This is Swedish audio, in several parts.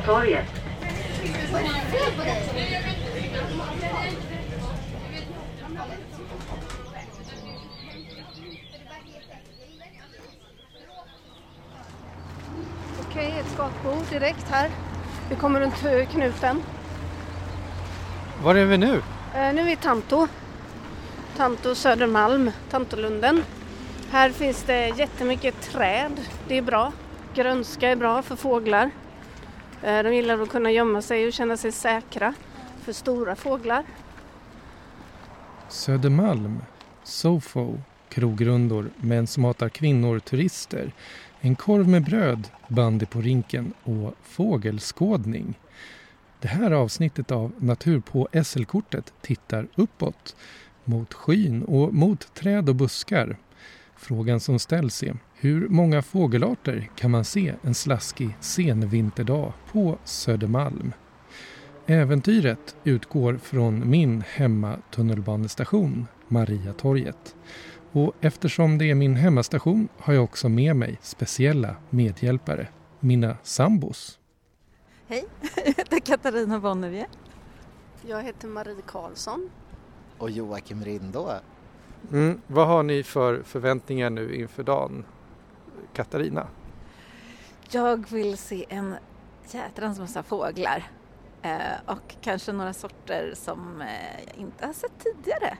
nästa, Mariatorget. Okej, ett skatbord direkt här. Vi kommer runt knuten. Var är vi nu? Eh, nu är vi i Tanto. Tanto Södermalm, Tantolunden. Här finns det jättemycket träd. Det är bra. Grönska är bra för fåglar. Eh, de gillar att kunna gömma sig och känna sig säkra för stora fåglar. Södermalm, Sofo, krogrundor, män som hatar kvinnor, turister, en korv med bröd, bandy på rinken och fågelskådning. Det här avsnittet av Natur på SL-kortet tittar uppåt, mot skyn och mot träd och buskar. Frågan som ställs är hur många fågelarter kan man se en slaskig senvinterdag på Södermalm? Äventyret utgår från min hemma tunnelbanestation Mariatorget. Och eftersom det är min hemmastation har jag också med mig speciella medhjälpare, mina sambos. Hej, jag heter Katarina Bonnevie. Jag heter Marie Karlsson. Och Joakim Rindå. Mm, vad har ni för förväntningar nu inför dagen? Katarina? Jag vill se en jädrans massa fåglar eh, och kanske några sorter som eh, jag inte har sett tidigare.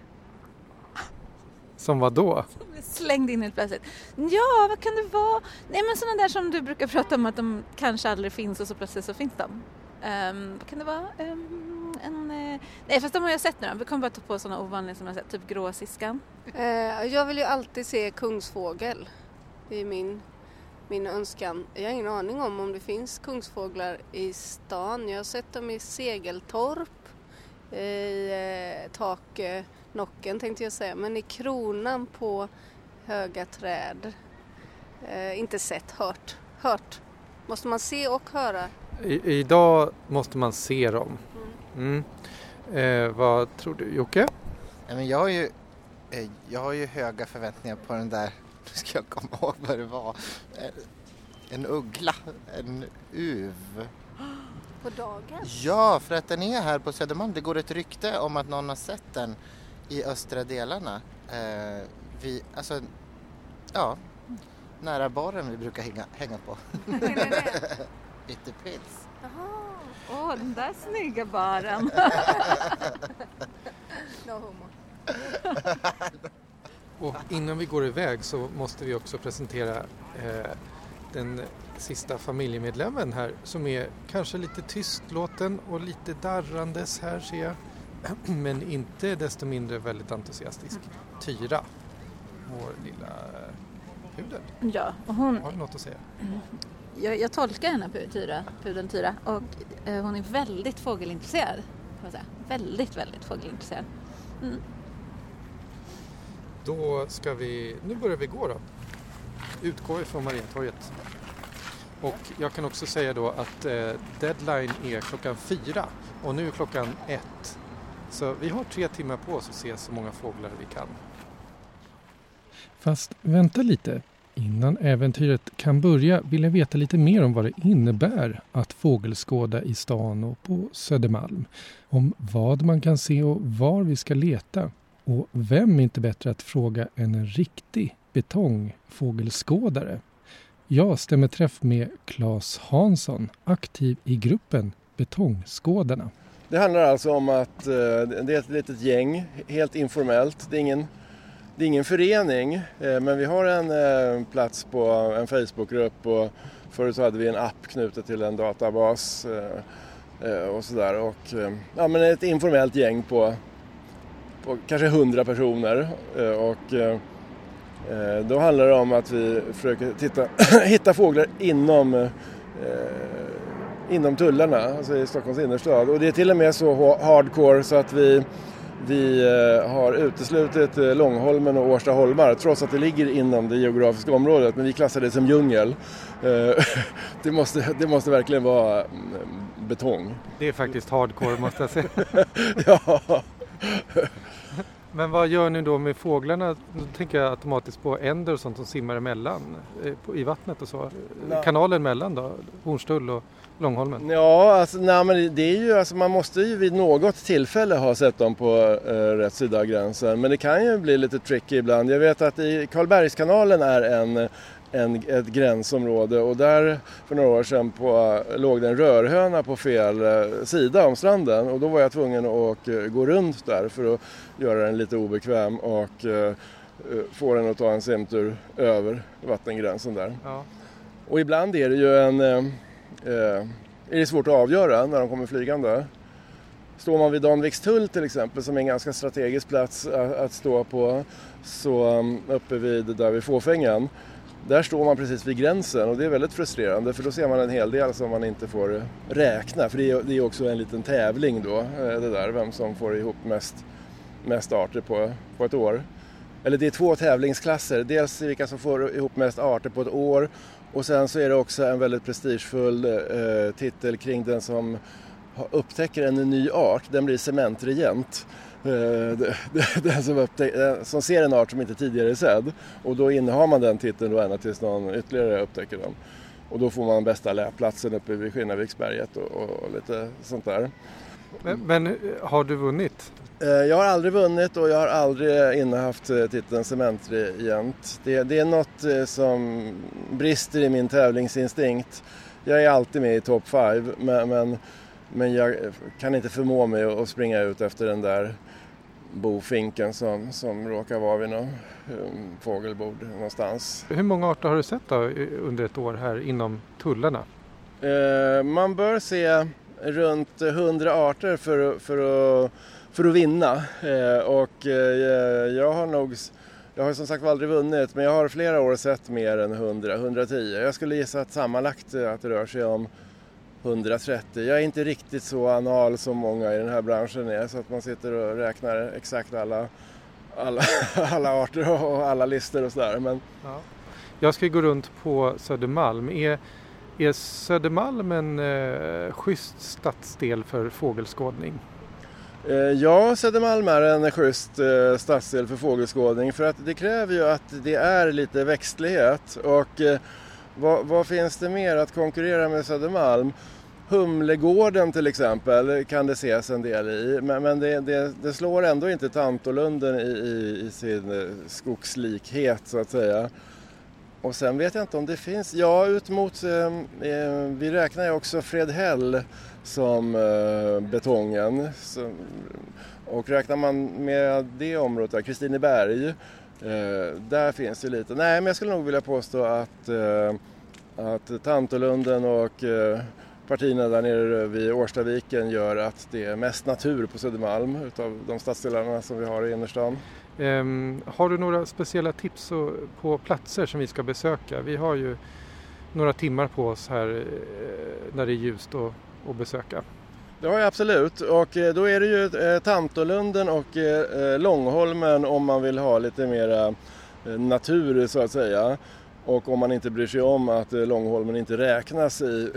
Som vad då? Slängd in helt plötsligt. Ja, vad kan det vara? Nej men sådana där som du brukar prata om att de kanske aldrig finns och så plötsligt så finns de. Um, vad kan det vara? Um, en, uh, nej fast de har jag sett nu. Vi kommer bara ta på sådana ovanliga som jag sett, typ gråsiskan. Eh, jag vill ju alltid se kungsfågel. Det är min, min önskan. Jag har ingen aning om om det finns kungsfåglar i stan. Jag har sett dem i Segeltorp, i eh, taknocken tänkte jag säga, men i kronan på höga träd. Eh, inte sett, hört. Hört. Måste man se och höra? I, idag måste man se dem. Mm. Eh, vad tror du Jocke? Men jag, har ju, eh, jag har ju höga förväntningar på den där, nu ska jag komma ihåg vad det var, en uggla, en uv. På dagen? Ja, för att den är här på Södermalm. Det går ett rykte om att någon har sett den i östra delarna. Eh, vi, alltså, ja, nära baren vi brukar hänga, hänga på. Ytterpils. Åh, den där snygga baren. No homo. Och innan vi går iväg så måste vi också presentera eh, den sista familjemedlemmen här som är kanske lite tystlåten och lite darrandes här ser jag. Men inte desto mindre väldigt entusiastisk. Tyra, vår lilla pudel. ja, och hon, Har du något att säga? jag, jag tolkar henne, Tyra, pudeln Tyra, och eh, hon är väldigt fågelintresserad. Väldigt, väldigt fågelintresserad. Mm. Då ska vi, nu börjar vi gå då. Utgå ifrån Marientorget. Och jag kan också säga då att eh, deadline är klockan fyra och nu är klockan ett. Så vi har tre timmar på oss att se så många fåglar vi kan. Fast vänta lite. Innan äventyret kan börja vill jag veta lite mer om vad det innebär att fågelskåda i stan och på Södermalm. Om vad man kan se och var vi ska leta. Och vem är inte bättre att fråga än en riktig betongfågelskådare? Jag stämmer träff med Claes Hansson, aktiv i gruppen Betongskådarna. Det handlar alltså om att eh, det är ett litet gäng, helt informellt. Det är ingen, det är ingen förening, eh, men vi har en eh, plats på en Facebookgrupp och förut hade vi en app knuten till en databas och sådär. Och, ja, men ett informellt gäng på, på kanske 100 personer. eh, Och, eh, då handlar det om att vi försöker titta, hitta fåglar inom eh, inom tullarna, alltså i Stockholms innerstad. Och det är till och med så ha- hardcore så att vi, vi har uteslutit Långholmen och Årsta holmar trots att det ligger inom det geografiska området. Men vi klassar det som djungel. Det, måste, det måste verkligen vara mm, betong. Det är faktiskt hardcore måste jag säga. ja. Men vad gör ni då med fåglarna? Då tänker jag automatiskt på änder och sånt som simmar emellan eh, i vattnet och så. Ja. Kanalen mellan då? Hornstull och Långholmen? Ja, alltså, nej, men det är ju, alltså, man måste ju vid något tillfälle ha sett dem på eh, rätt sida av gränsen. Men det kan ju bli lite tricky ibland. Jag vet att i Karlbergskanalen är en en, ett gränsområde och där för några år sedan på, låg det en rörhöna på fel eh, sida om stranden och då var jag tvungen att eh, gå runt där för att göra den lite obekväm och uh, få den att ta en simtur över vattengränsen där. Ja. Och ibland är det ju en, uh, är det svårt att avgöra när de kommer flygande. Står man vid Danvikstull till exempel som är en ganska strategisk plats att, att stå på så um, uppe vid där vid Fåfängen där står man precis vid gränsen och det är väldigt frustrerande för då ser man en hel del som man inte får räkna. För det är, också en liten tävling då, eh, det där, vem som får ihop mest, mest arter på, på ett år. Eller det är två tävlingsklasser, dels vilka som får ihop mest arter på ett år och sen så är det också en väldigt prestigefull eh, titel kring den som upptäcker en ny art, den blir cementregent. Eh, den som, upptäck, som ser en art som inte tidigare är sedd och då innehar man den titeln då ända tills någon ytterligare upptäcker den. Och då får man bästa läplatsen uppe vid Skinnarviksberget och, och, lite sånt där. Men, men, eh, har du vunnit? Eh, jag har aldrig vunnit och jag har aldrig innehaft titeln cementregent. Det, det är något som brister i min tävlingsinstinkt. Jag är alltid med i top 5 men, men, men jag kan inte förmå mig att springa ut efter den där bofinken som, som råkar vara vid något um, fågelbord någonstans. Hur många arter har du sett då under ett år här inom tullarna? Eh, man bör se runt 100 arter för, för, att, för att vinna eh, och eh, jag har nog jag har som sagt aldrig vunnit men jag har flera år sett mer än 100, 110. Jag skulle gissa att sammanlagt att det rör sig om 130. Jag är inte riktigt så anal som många i den här branschen är så att man sitter och räknar exakt alla, alla, alla arter och alla listor och sådär. Men... Ja. Jag ska gå runt på Södermalm. Är, är Södermalm en eh, schysst stadsdel för fågelskådning? Eh, ja, Södermalm är en schysst eh, stadsdel för fågelskådning för att det kräver ju att det är lite växtlighet och eh, vad, vad, finns det mer att konkurrera med Södermalm? Humlegården till exempel kan det ses en del i men, men det, det, det, slår ändå inte Tantolunden i, i, i, sin eh, skogslikhet så att säga. Och sen vet jag inte om det finns, ja ut mot, eh, eh vi räknar ju också Fredhäll som eh, betongen. Så, och räknar man med det området, Kristineberg, eh, Eh, där finns det lite. Nej men jag skulle nog vilja påstå att eh, att Tantolunden och eh, partierna där nere vid Årstaviken gör att det är mest natur på Södermalm utav de stadsdelarna som vi har i innerstan. Um, har du några speciella tips på platser som vi ska besöka? Vi har ju några timmar på oss här eh, när det är ljust att besöka. Det har jag absolut och eh, då är det ju eh, Tantolunden och eh, Långholmen om man vill ha lite mera natur så att säga. Och om man inte bryr sig om att Långholmen inte räknas i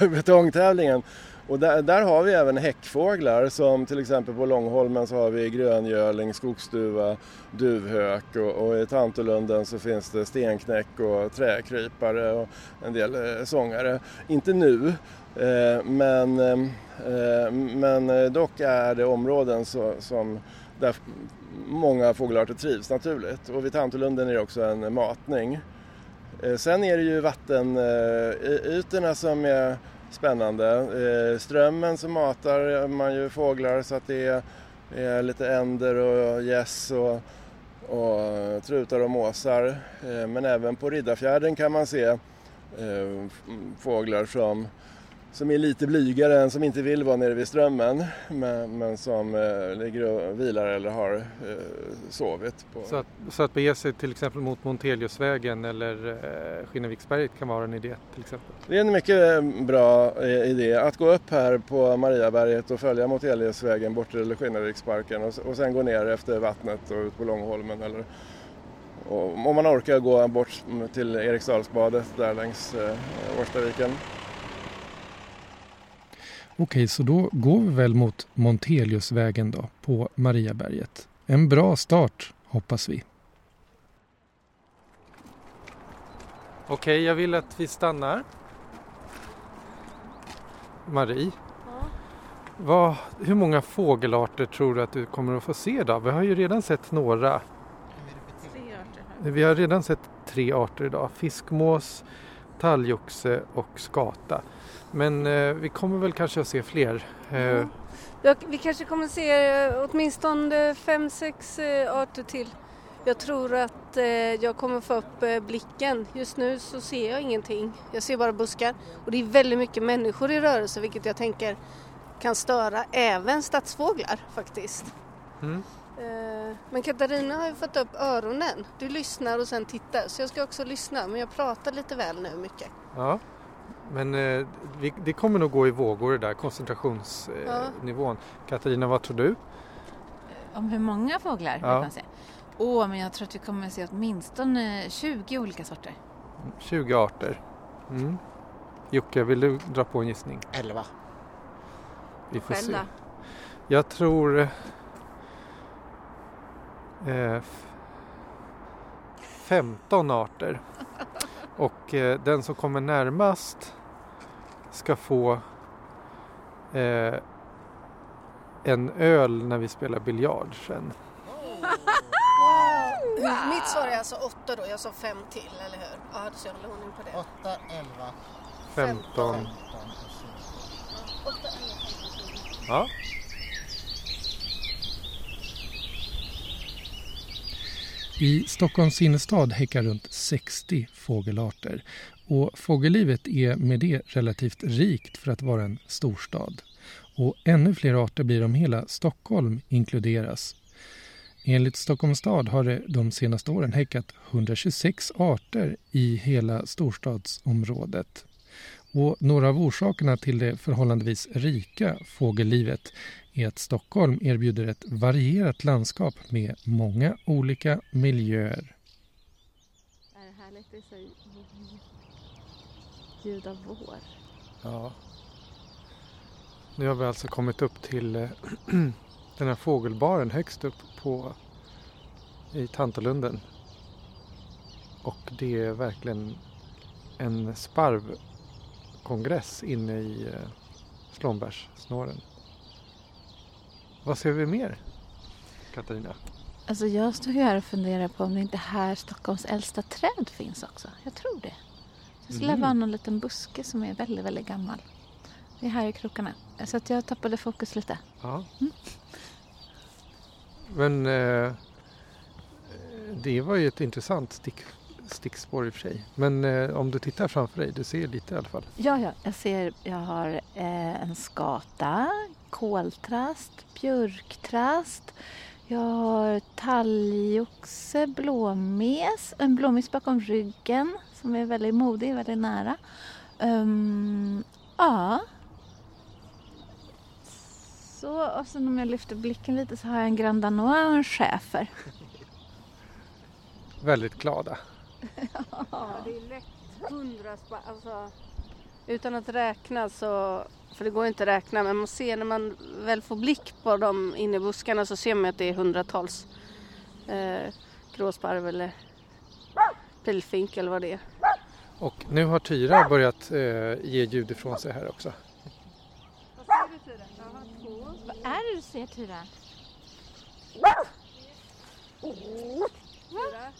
betongtävlingen. Och där, där, har vi även häckfåglar som till exempel på Långholmen så har vi gröngöling, skogsduva, duvhök och, och i Tantolunden så finns det stenknäck och träkrypare och en del eh, sångare. Inte nu eh, men, eh, eh men eh, dock är det områden så, som där många fågelarter trivs naturligt och vid Tantolunden är det också en matning. Eh, sen är det ju vattenytorna som är spännande. Eh, strömmen så matar eh, man ju fåglar så att det är lite änder och gäss och, och trutar och måsar. Eh, men även på Riddarfjärden kan man se fåglar som som är lite blygare än som inte vill vara nere vid strömmen men, men som eh, ligger och vilar eller har eh, sovit. På. Så, att, så att bege sig till exempel mot Monteliusvägen eller eh, Skinnarviksberget kan vara en idé till exempel? Det är en mycket bra eh, idé att gå upp här på Mariaberget och följa Monteliusvägen bort till Skinnarviksparken och, och sen gå ner efter vattnet och ut på Långholmen eller och, om man orkar gå bort till Eriksdalsbadet där längs eh, Årstaviken. Okej, så då går vi väl mot Monteliusvägen då på Mariaberget. En bra start, hoppas vi. Okej, jag vill att vi stannar. Marie, vad, hur många fågelarter tror du att du kommer att få se idag? Vi har ju redan sett några. Tre arter Vi har redan sett tre arter idag. Fiskmås, talgoxe och skata. Men eh, vi kommer väl kanske att se fler. Ja, vi kanske kommer se eh, åtminstone fem, sex eh, arter till. Jag tror att jag kommer få upp blicken. Just nu så ser jag ingenting. Jag ser bara buskar. Och det är väldigt mycket människor i rörelse vilket jag tänker kan störa även stadsfåglar faktiskt. Mm. Eh, Men Katarina har ju fått upp öronen. Du lyssnar och sen tittar. Så jag ska också lyssna men jag pratar lite väl nu mycket. Ja, men eh, det kommer nog gå i vågor det där Ja. koncentrationsnivån. Katarina, vad tror du? Om hur många fåglar Ja. vi kan se? Åh, men jag tror att vi kommer att se åtminstone 20 olika sorter. 20 arter. Mm. Jocke, vill du dra på en gissning? 11. Vi får Själv se. då? Jag tror... Eh, f- 15 arter. Och eh, den som kommer närmast ska få eh, en öl när vi spelar biljard sen. Mitt svar är alltså åtta då. Jag sa fem till, eller hur? Ja, så jag håller ordning på det. 8, 11, 15. 15 och 20. Ja. I Stockholms innerstad häckar runt 60 fågelarter och fågellivet är med det relativt rikt för att vara en storstad. Och ännu fler arter blir om hela Stockholm inkluderas. Enligt Stockholms stad har det de senaste åren häckat 126 arter i hela storstadsområdet. Och några av orsakerna till det förhållandevis rika fågellivet är att Stockholm erbjuder ett varierat landskap med många olika miljöer. Är det härligt? Det är så ljud av vår. Ja. Nu har vi alltså kommit upp till eh, den här fågelbaren högst upp på i Tantalunden. Och det är verkligen en sparvkongress inne i eh, Slånbärssnåren. Vad ser vi mer? Katarina? Alltså jag står ju här och funderar på om det inte här Stockholms äldsta träd finns också. Jag tror det. Det skulle Mm. vara någon liten buske som är väldigt, väldigt gammal. Det är här i krokarna. Så att jag tappade fokus lite. Ja. Men eh, det var ju ett intressant stick, stickspår i och för sig. Men eh, om du tittar framför dig, du ser lite i alla fall. Ja, ja. Jag ser, jag har eh, en skata, koltrast, björktrast. Jag har talgoxe, blåmes, en blåmes bakom ryggen som är väldigt modig, väldigt nära. Ehm, ja. Så, och sen om jag lyfter blicken lite så har jag en Grand Danois och en schäfer. Väldigt glada. Ja, det är lätt hundra alltså, Utan att räkna så, för det går inte att räkna, men man ser när man väl får blick på dem inne i buskarna så ser man att det är hundratals eh, gråsparv eller pilfink eller vad det är. Och nu har Tyra börjat eh, ge ljud ifrån sig här också. Vad ser du Tyra? Vad är det du ser Tyra? Tyra.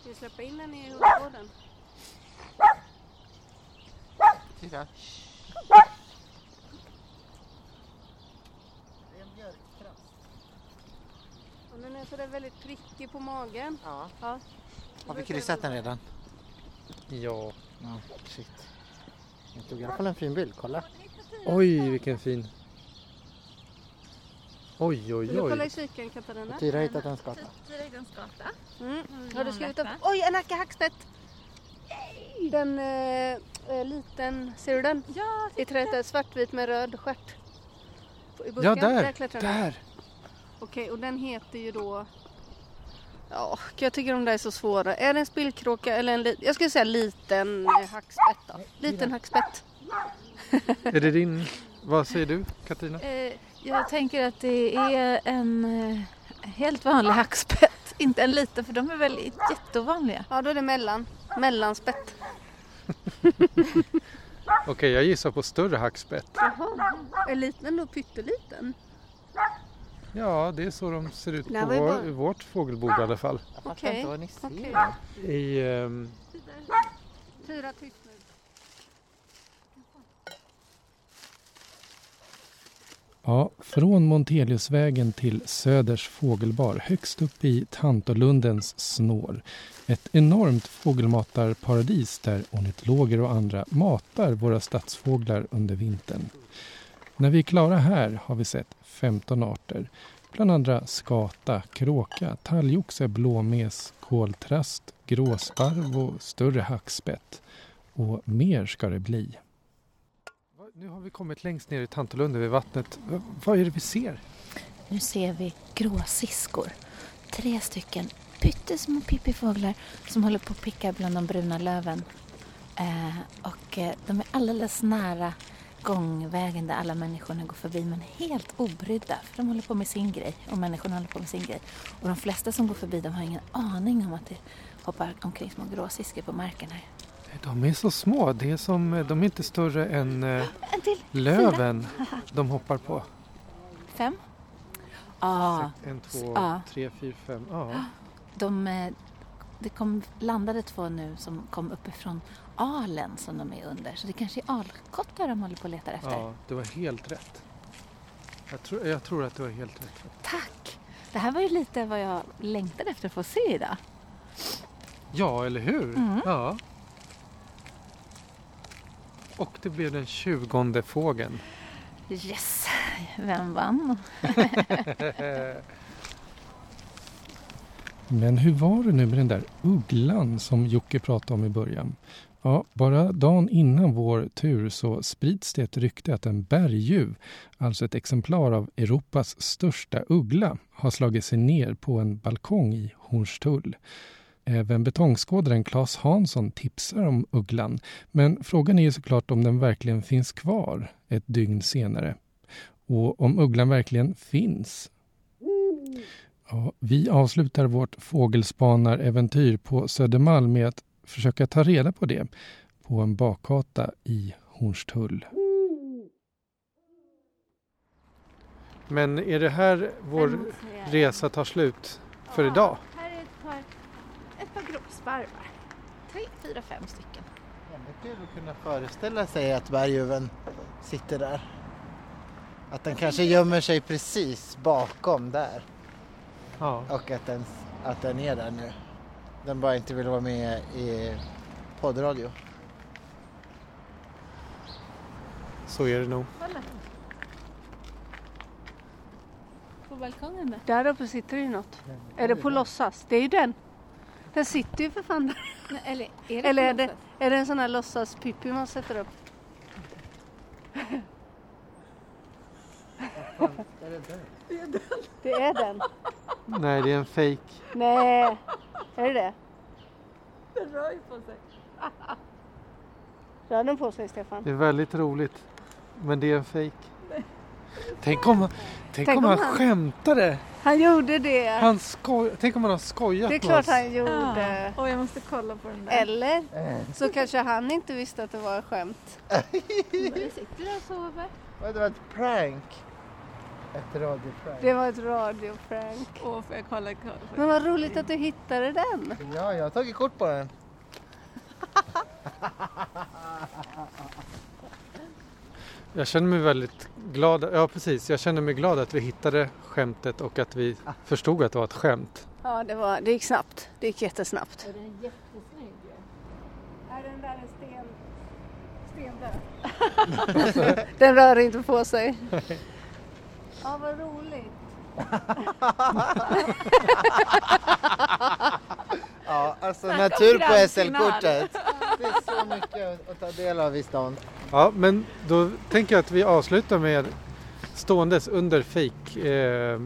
Ska vi släppa in henne i hundgården? Titta. Det är en björktrast. Och den är sådär väldigt prickig på magen. Ja. Ja. Har vi kryssat den redan? Ja. Ja, shit. Jag tog i alla fall en fin bild, kolla. Oj, vilken fin. Oj, Vill oj, du kolla i oj. kiken Katarina? Tyra har hittat en skata. Tyra är en skata. Mm. vill Har ha du skrivit upp? Oj, en hacka hackspett! Den eh, eh, liten, ser du den? Ja, I trädet där, svartvit med röd stjärt. I busken. Ja, där! den. Där! Okej, och den heter ju då... Ja, jag tycker de där är så svåra. Är det en spillkråka eller en li... Jag skulle säga liten eh, hackspett då. Liten hackspett. Är det din? Vad säger du Katarina? Eh, jag tänker att det är en eh, helt vanlig hackspett. Inte en liten för de är väl jätteovanliga. Ja, då är det mellan. Mellanspett. Okej, jag gissar på större hackspett. Jaha. Är liten då pytteliten? Ja, det är så de ser ut Det på vår, bara- vårt fågelbord i alla fall. Okej, okej. I, ehm, Fyra tyst nu. Ja, från Monteliusvägen till Söders fågelbar högst upp i Tantolundens snår. Ett enormt fågelmatarparadis där ornitologer och andra matar våra stadsfåglar under vintern. När vi är klara här har vi sett 15 arter. Bland andra skata, kråka, talgoxe, blåmes, koltrast, gråsparv och större hackspett. Och mer ska det bli. Nu har vi kommit längst ner i Tantolunden vid vattnet. Va- Vad är det vi ser? Nu ser vi gråsiskor. Tre stycken pyttesmå pippifåglar som håller på att picka bland de bruna löven. Eh, och eh, de är alldeles nära gångvägen där alla människorna går förbi men helt obrydda för de håller på med sin grej och människorna håller på med sin grej. Och de flesta som går förbi de har ingen aning om att det hoppar omkring små gråsiskor på marken här. De är så små. Det är som, de är inte större än eh, löven de hoppar på. Fem? Ja, En, två, Ja. tre, fyra, fem. Ja. De, eh, det kom, landade två nu som kom uppifrån alen som de är under. Så det kanske är alkottar de håller på och letar efter. ja, det var helt rätt. Jag tror, jag tror att det var helt rätt. Tack! Det här var ju lite vad jag längtade efter att få se idag. Ja, eller hur? Mm. Ja. Och det blev den tjugonde fågeln. Yes! Vem vann? Men hur var det nu med den där ugglan som Jocke pratade om i början? Ja, bara dagen innan vår tur så sprids det ett rykte att en berguv, alltså ett exemplar av Europas största uggla, har slagit sig ner på en balkong i Hornstull. Även betongskådaren Claes Hansson tipsar om ugglan, men frågan är ju såklart om den verkligen finns kvar ett dygn senare. Och om ugglan verkligen finns. Ja, vi avslutar vårt fågelspanaräventyr på Södermalm med att försöka ta reda på det på en bakgata i Hornstull. Men är det här vår resa tar slut för idag? Här är ett par, ett par gråsparvar. Tre, fyra, fem stycken. Väldigt kul att kunna föreställa sig att berguven sitter där. Att den kanske gömmer sig precis bakom där Ja. och att den, att den är där nu. Den bara inte vill vara med i poddradio. Så är det nog. På balkongen där. Där uppe sitter det ju något. Är det på låtsas? Det är ju den. Den sitter ju för fan där. Nej, Eller är det Eller är det, är det en sån här låtsaspippi man sätter upp? Det är den. Nej, det är en fake. Nej, är det det? Den rör ju på sig. Rör den på sig Stefan? Det är väldigt roligt. Men det är en fake. Tänk om, tänk Tänk om om han han- skämtade. Han gjorde det. Han skoj, tänk om han har skojat Det är klart han gjorde. Och jag måste kolla på den där. Eller så kanske han inte visste att det var ett skämt. Det sitter där och sover. Det var ett prank. Ett radioprank. Det var ett radioprank. Åh, får jag kolla? kolla. Men vad roligt att du hittade den. Ja, jag har tagit kort på den. Jag känner mig väldigt glad. Ja, precis. Jag känner mig glad att vi hittade skämtet och att vi förstod att det var ett skämt. Ja, det, var, det gick snabbt. Det gick jättesnabbt. Den är jättesnygg ju. Är den där en sten? Stendöd? den rör inte på sig. Ja, vad roligt. Ja, alltså natur på SL-kortet. Det är så mycket att ta del av i stan. Ja, men då tänker jag att vi avslutar med ståendes under fake eh,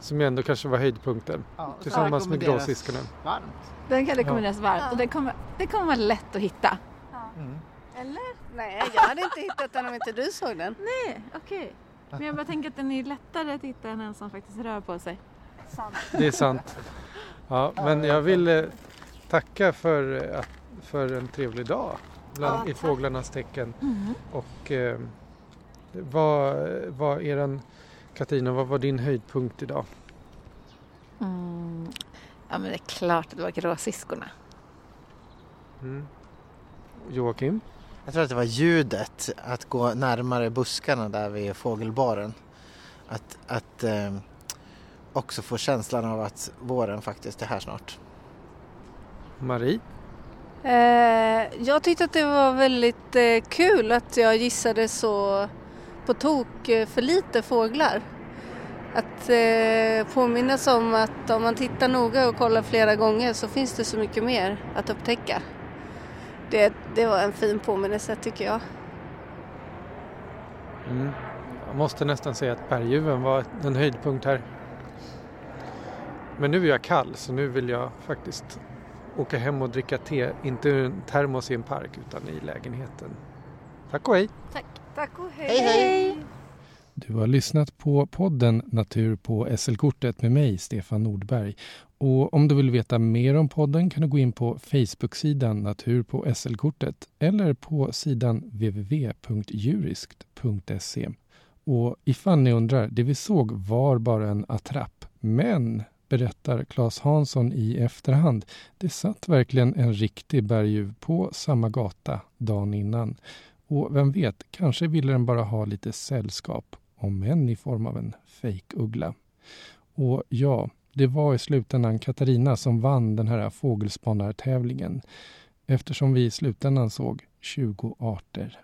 som ju ändå kanske var höjdpunkten Ja, tillsammans med gråsiskorna. Varmt. Den kan Ja. rekommenderas varmt och den kommer, det kommer vara lätt att hitta. Mm. Eller? Nej, jag hade inte hittat den om inte du såg den. Nej, okej. Men jag bara tänker att den är lättare att hitta än en som faktiskt rör på sig. Sant. Det är sant. Ja, men jag vill eh, tacka för, eh, att- för en trevlig dag bland, Ja, i fåglarnas tecken. Och eh, vad var eran, Katarina, vad var din höjdpunkt idag? Mm. Ja men det är klart att det var gråsiskorna. Mm. Joakim? Jag tror att det var ljudet, att gå närmare buskarna där vid fågelbaren. Att, att eh, också få känslan av att våren faktiskt är här snart. Marie? Eh, jag tyckte att det var väldigt eh, kul att jag gissade så på tok eh, för lite fåglar. Att eh, påminnas om att om man tittar noga och kollar flera gånger så finns det så mycket mer att upptäcka. Det, det var en fin påminnelse tycker jag. Mm. Jag måste nästan säga att berguven var en höjdpunkt här. Men nu är jag kall så nu vill jag faktiskt åka hem och dricka te, inte ur en termos i en park utan i lägenheten. Tack och hej! Tack och Hej hej! Du har lyssnat på podden Natur på SL-kortet med mig, Stefan Nordberg. Och om du vill veta mer om podden kan du gå in på Facebook-sidan Natur på SL-kortet eller på sidan www.juriskt.se. Och ifall ni undrar, det vi såg var bara en attrapp. Men, berättar Claes Hansson i efterhand, det satt verkligen en riktig berguv på samma gata dagen innan. Och vem vet, kanske ville den bara ha lite sällskap, om än i form av en fejkuggla. Och ja, det var i slutändan Katarina som vann den här fågelspanartävlingen eftersom vi i slutändan såg 20 arter